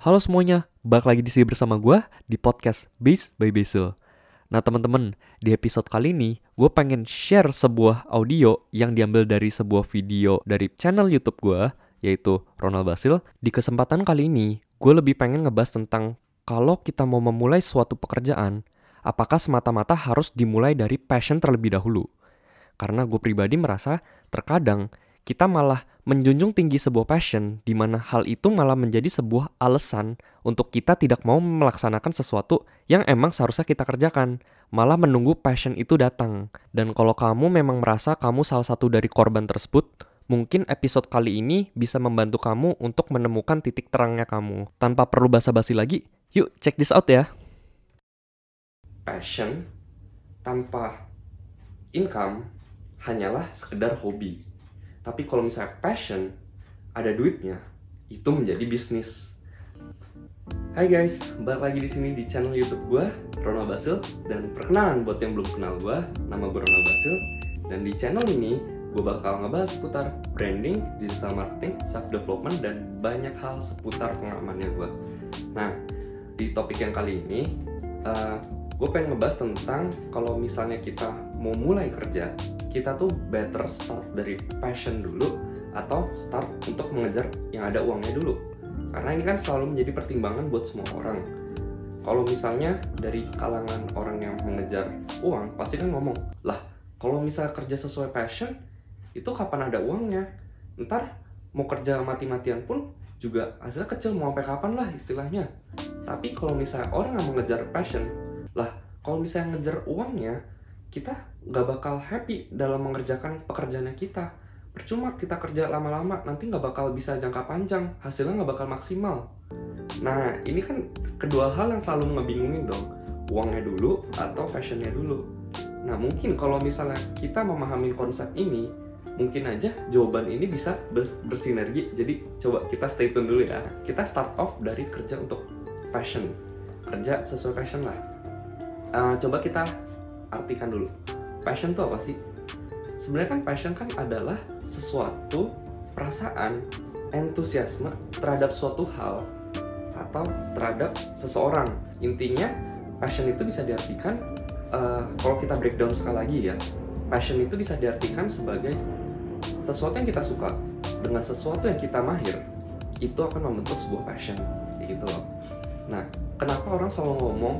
Halo semuanya, balik lagi di sini bersama gue di podcast Base by Basil. Nah teman-teman, di episode kali ini gue pengen share sebuah audio yang diambil dari sebuah video dari channel YouTube gue, yaitu Ronald Basil. Di kesempatan kali ini, gue lebih pengen ngebahas tentang kalau kita mau memulai suatu pekerjaan, apakah semata-mata harus dimulai dari passion terlebih dahulu? Karena gue pribadi merasa terkadang kita malah menjunjung tinggi sebuah passion di mana hal itu malah menjadi sebuah alasan untuk kita tidak mau melaksanakan sesuatu yang emang seharusnya kita kerjakan, malah menunggu passion itu datang. Dan kalau kamu memang merasa kamu salah satu dari korban tersebut, mungkin episode kali ini bisa membantu kamu untuk menemukan titik terangnya kamu. Tanpa perlu basa-basi lagi, yuk check this out ya. Passion tanpa income hanyalah sekedar hobi tapi kalau misalnya passion, ada duitnya, itu menjadi bisnis. Hai guys, balik lagi di sini di channel YouTube gue, Ronald Basil. Dan perkenalan buat yang belum kenal gue, nama gue Ronald Basil. Dan di channel ini, gue bakal ngebahas seputar branding, digital marketing, self development, dan banyak hal seputar pengalamannya gue. Nah, di topik yang kali ini, uh, gue pengen ngebahas tentang kalau misalnya kita mau mulai kerja, kita tuh better start dari passion dulu atau start untuk mengejar yang ada uangnya dulu. Karena ini kan selalu menjadi pertimbangan buat semua orang. Kalau misalnya dari kalangan orang yang mengejar uang pasti kan ngomong lah kalau misalnya kerja sesuai passion itu kapan ada uangnya? Ntar mau kerja mati-matian pun juga hasilnya kecil mau sampai kapan lah istilahnya. Tapi kalau misalnya orang yang mengejar passion lah kalau misalnya ngejar uangnya kita nggak bakal happy dalam mengerjakan pekerjaannya kita. Percuma kita kerja lama-lama nanti nggak bakal bisa jangka panjang hasilnya nggak bakal maksimal. Nah ini kan kedua hal yang selalu ngebingungin dong uangnya dulu atau passionnya dulu. Nah mungkin kalau misalnya kita memahami konsep ini mungkin aja jawaban ini bisa bersinergi. Jadi coba kita stay tune dulu ya. Kita start off dari kerja untuk passion. Kerja sesuai passion lah. Uh, coba kita artikan dulu. Passion tuh apa sih? Sebenarnya kan passion kan adalah sesuatu perasaan entusiasme terhadap suatu hal atau terhadap seseorang. Intinya passion itu bisa diartikan uh, kalau kita breakdown sekali lagi ya passion itu bisa diartikan sebagai sesuatu yang kita suka dengan sesuatu yang kita mahir itu akan membentuk sebuah passion. Gitu loh. Nah kenapa orang selalu ngomong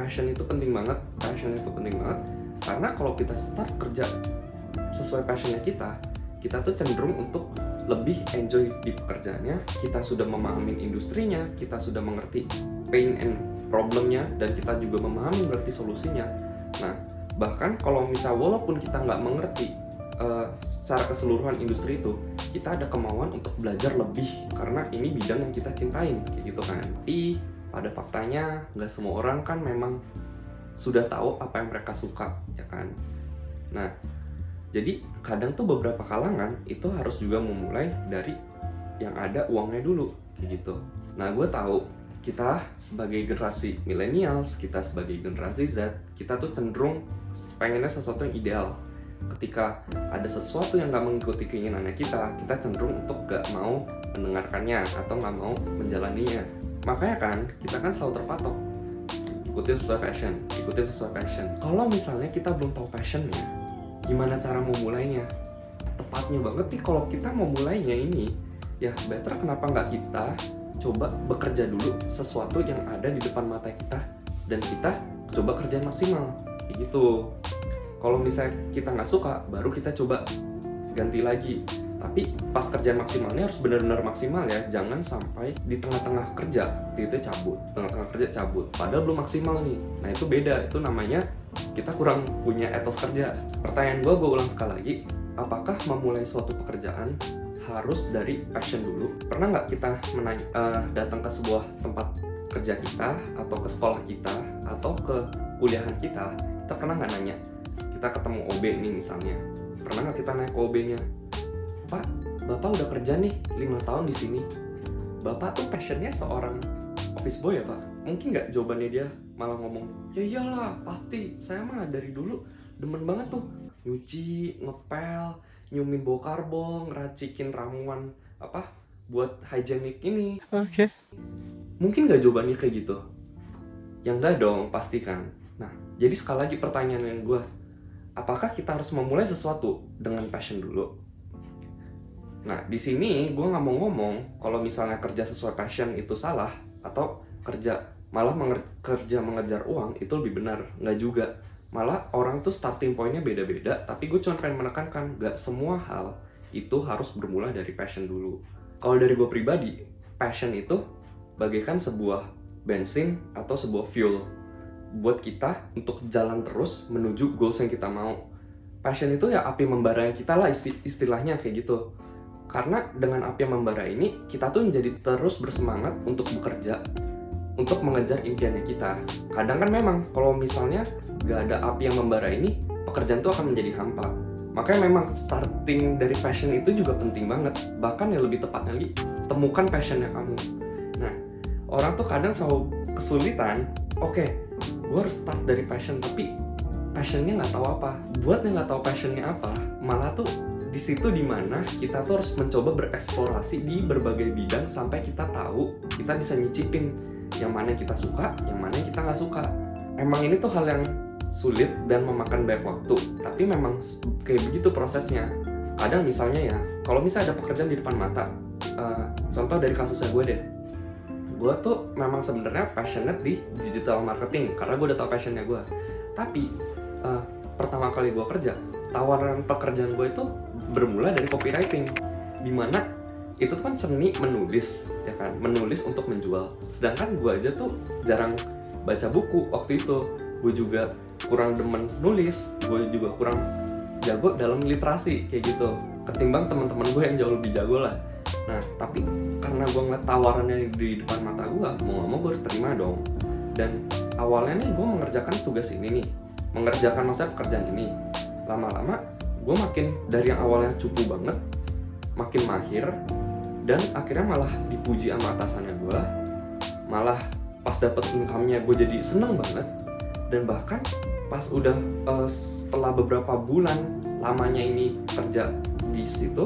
passion itu penting banget passion itu penting banget. Karena kalau kita start kerja sesuai passionnya kita kita tuh cenderung untuk lebih enjoy di pekerjaannya. Kita sudah memahami industrinya kita sudah mengerti pain and problemnya dan kita juga memahami mengerti solusinya. Nah bahkan kalau misal walaupun kita nggak mengerti uh, secara keseluruhan industri itu kita ada kemauan untuk belajar lebih. Karena ini bidang yang kita cintain kayak gitu kan. Tapi pada faktanya nggak semua orang kan memang sudah tahu apa yang mereka suka ya kan? Nah jadi kadang tuh beberapa kalangan itu harus juga memulai dari yang ada uangnya dulu kayak gitu. Nah gue tahu kita sebagai generasi millennials kita sebagai generasi Z kita tuh cenderung pengennya sesuatu yang ideal. Ketika ada sesuatu yang gak mengikuti keinginannya kita kita cenderung untuk gak mau mendengarkannya atau gak mau menjalaninya makanya kan kita kan selalu terpatok. Ikutin sesuai passion ikutin sesuai passion. Kalau misalnya kita belum tahu passionnya gimana cara memulainya? Tepatnya banget nih kalau kita mau mulainya ini ya better kenapa nggak kita coba bekerja dulu sesuatu yang ada di depan mata kita dan kita coba kerja maksimal. Gitu. Kalau misalnya kita nggak suka baru kita coba ganti lagi tapi pas kerja maksimalnya harus benar-benar maksimal ya. Jangan sampai di tengah-tengah kerja itu cabut. Tengah-tengah kerja cabut. Padahal belum maksimal nih. Nah itu beda. Itu namanya kita kurang punya etos kerja. Pertanyaan gue gue ulang sekali lagi. Apakah memulai suatu pekerjaan harus dari passion dulu? Pernah nggak kita uh, datang ke sebuah tempat kerja kita atau ke sekolah kita atau ke kuliahan kita? Kita pernah nggak nanya? Kita ketemu OB nih misalnya. Pernah nggak kita naik ke OB-nya Pak Bapak udah kerja nih lima tahun di sini Bapak tuh passionnya seorang office boy ya Pak mungkin nggak jawabannya dia malah ngomong ya iyalah pasti saya mah dari dulu demen banget tuh nyuci ngepel nyumin bau karbon racikin ramuan apa buat hygienic ini oke okay. Mungkin gak jawabannya kayak gitu? Yang enggak dong, pastikan. Nah, jadi sekali lagi pertanyaan yang gue, apakah kita harus memulai sesuatu dengan passion dulu? Nah, di sini gue nggak mau ngomong kalau misalnya kerja sesuai passion itu salah atau kerja malah menger kerja mengejar uang itu lebih benar. Nggak juga. Malah orang tuh starting pointnya beda-beda, tapi gue cuma pengen menekankan nggak semua hal itu harus bermula dari passion dulu. Kalau dari gue pribadi, passion itu bagaikan sebuah bensin atau sebuah fuel buat kita untuk jalan terus menuju goals yang kita mau. Passion itu ya api membara kita lah istilahnya kayak gitu karena dengan api yang membara ini, kita tuh menjadi terus bersemangat untuk bekerja, untuk mengejar impiannya kita. Kadang kan memang kalau misalnya gak ada api yang membara ini, pekerjaan tuh akan menjadi hampa. Makanya memang starting dari passion itu juga penting banget. Bahkan yang lebih tepatnya lagi, temukan passionnya kamu. Nah, orang tuh kadang selalu kesulitan, oke, okay, gue harus start dari passion, tapi passionnya nggak tahu apa. Buat yang nggak tahu passionnya apa, malah tuh di situ di mana kita tuh harus mencoba bereksplorasi di berbagai bidang sampai kita tahu kita bisa nyicipin yang mana kita suka, yang mana kita nggak suka. Emang ini tuh hal yang sulit dan memakan banyak waktu, tapi memang kayak begitu prosesnya. Kadang misalnya ya, kalau misalnya ada pekerjaan di depan mata, uh, contoh dari kasusnya gue deh, gue tuh memang sebenarnya passionate di digital marketing karena gue udah tau passionnya gue. Tapi uh, pertama kali gue kerja, tawaran pekerjaan gue itu bermula dari copywriting di mana itu kan seni menulis ya kan? Menulis untuk menjual. Sedangkan gue aja tuh jarang baca buku waktu itu. Gue juga kurang demen nulis gue juga kurang jago dalam literasi kayak gitu. Ketimbang teman-teman gue yang jauh lebih jago lah. Nah tapi karena gue ngeliat tawarannya di depan mata gue mau gak mau gue harus terima dong. Dan awalnya nih gue mengerjakan tugas ini nih. Mengerjakan masa pekerjaan ini. Lama-lama gue makin dari yang awalnya cupu banget makin mahir dan akhirnya malah dipuji sama atasannya gue malah pas dapet income-nya gue jadi seneng banget. Dan bahkan pas udah uh, setelah beberapa bulan lamanya ini kerja di situ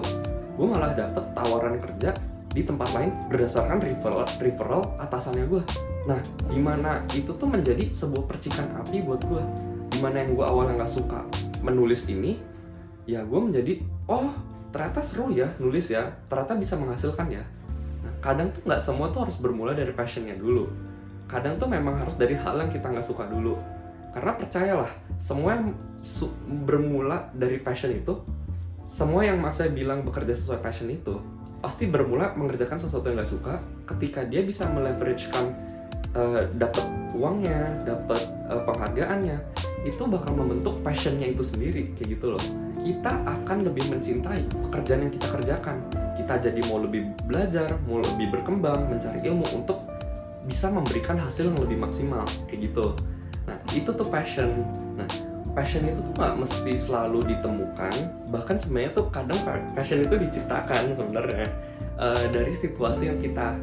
gue malah dapet tawaran kerja di tempat lain berdasarkan referral referral atasannya gue nah di mana itu tuh menjadi sebuah percikan api buat gue di mana yang gue awalnya nggak suka menulis ini ya gue menjadi oh ternyata seru ya nulis ya. Ternyata bisa menghasilkan ya. Nah kadang tuh nggak semua tuh harus bermula dari passionnya dulu. Kadang tuh memang harus dari hal yang kita nggak suka dulu. Karena percayalah semua yang bermula dari passion itu semua yang masa bilang bekerja sesuai passion itu pasti bermula mengerjakan sesuatu yang nggak suka ketika dia bisa meleveragekan uh, dapat uangnya dapat uh, penghargaannya itu bakal membentuk passionnya itu sendiri kayak gitu loh. Kita akan lebih mencintai pekerjaan yang kita kerjakan. Kita jadi mau lebih belajar mau lebih berkembang mencari ilmu untuk bisa memberikan hasil yang lebih maksimal kayak gitu. Nah itu tuh passion. Nah passion itu tuh nggak mesti selalu ditemukan bahkan sebenarnya tuh kadang passion itu diciptakan sebenarnya uh, dari situasi yang kita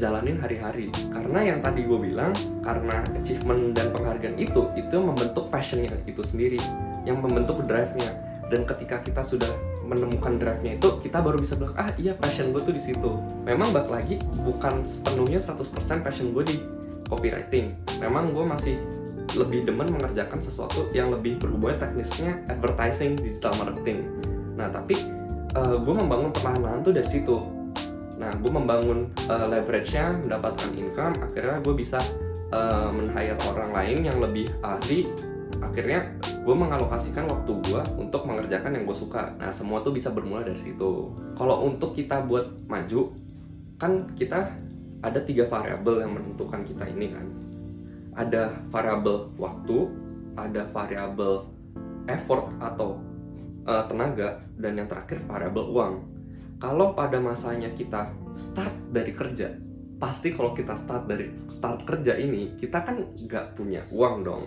jalanin hari-hari. Karena yang tadi gue bilang karena achievement dan penghargaan itu itu membentuk passionnya itu sendiri yang membentuk drive-nya. Dan ketika kita sudah menemukan drive-nya itu kita baru bisa bilang ah iya passion gue tuh di situ. Memang bak lagi bukan sepenuhnya 100% passion gue di copywriting. Memang gue masih lebih demen mengerjakan sesuatu yang lebih berhubungan teknisnya advertising digital marketing. Nah tapi uh, gue membangun perlahan-lahan tuh dari situ Nah, gue membangun uh, leverage-nya, mendapatkan income, akhirnya gue bisa uh, men-hire orang lain yang lebih ahli. Akhirnya gue mengalokasikan waktu gue untuk mengerjakan yang gue suka. Nah, semua tuh bisa bermula dari situ. Kalau untuk kita buat maju, kan kita ada tiga variabel yang menentukan kita ini kan. Ada variabel waktu, ada variabel effort atau uh, tenaga, dan yang terakhir variabel uang kalau pada masanya kita start dari kerja pasti kalau kita start dari start kerja ini kita kan nggak punya uang dong.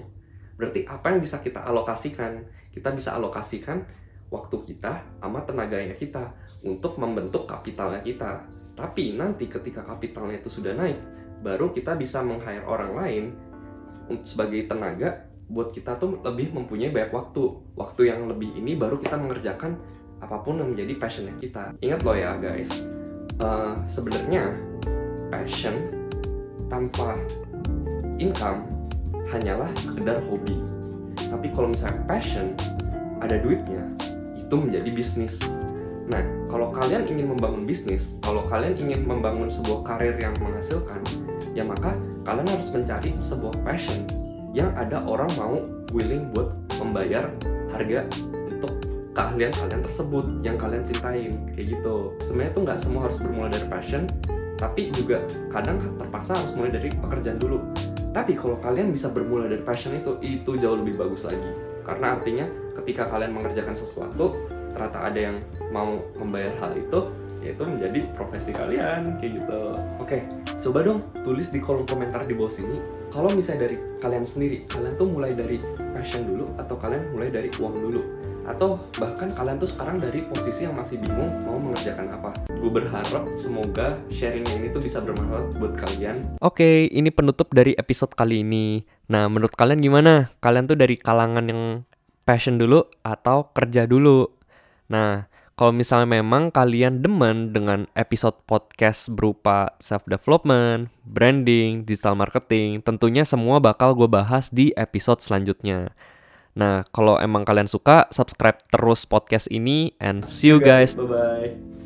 Berarti apa yang bisa kita alokasikan? Kita bisa alokasikan waktu kita sama tenaganya kita untuk membentuk kapitalnya kita. Tapi nanti ketika kapitalnya itu sudah naik baru kita bisa meng-hire orang lain sebagai tenaga buat kita tuh lebih mempunyai banyak waktu. Waktu yang lebih ini baru kita mengerjakan apa pun yang menjadi passionnya kita. Ingat loh ya guys, uh, sebenarnya passion tanpa income hanyalah sekedar hobi. Tapi kalau misalnya passion, ada duitnya, itu menjadi bisnis. Nah, kalau kalian ingin membangun bisnis, kalau kalian ingin membangun sebuah karir yang menghasilkan, ya maka kalian harus mencari sebuah passion yang ada orang mau willing buat membayar harga keahlian kalian tersebut yang kalian cintain kayak gitu. Sebenarnya tuh nggak semua harus bermula dari passion tapi juga kadang terpaksa harus mulai dari pekerjaan dulu. Tapi kalau kalian bisa bermula dari passion itu itu jauh lebih bagus lagi. Karena artinya ketika kalian mengerjakan sesuatu ternyata ada yang mau membayar hal itu yaitu menjadi profesi kalian kayak gitu. Oke coba dong tulis di kolom komentar di bawah sini kalau misalnya dari kalian sendiri kalian tuh mulai dari passion dulu atau kalian mulai dari uang dulu atau bahkan kalian tuh sekarang dari posisi yang masih bingung mau mengerjakan apa. Gue berharap semoga sharing ini tuh bisa bermanfaat buat kalian. Oke, ini penutup dari episode kali ini. Nah, menurut kalian gimana? Kalian tuh dari kalangan yang passion dulu atau kerja dulu? Nah, kalau misalnya memang kalian demen dengan episode podcast berupa self-development, branding, digital marketing, tentunya semua bakal gue bahas di episode selanjutnya. Nah, kalau emang kalian suka, subscribe terus podcast ini and see you guys. Bye-bye.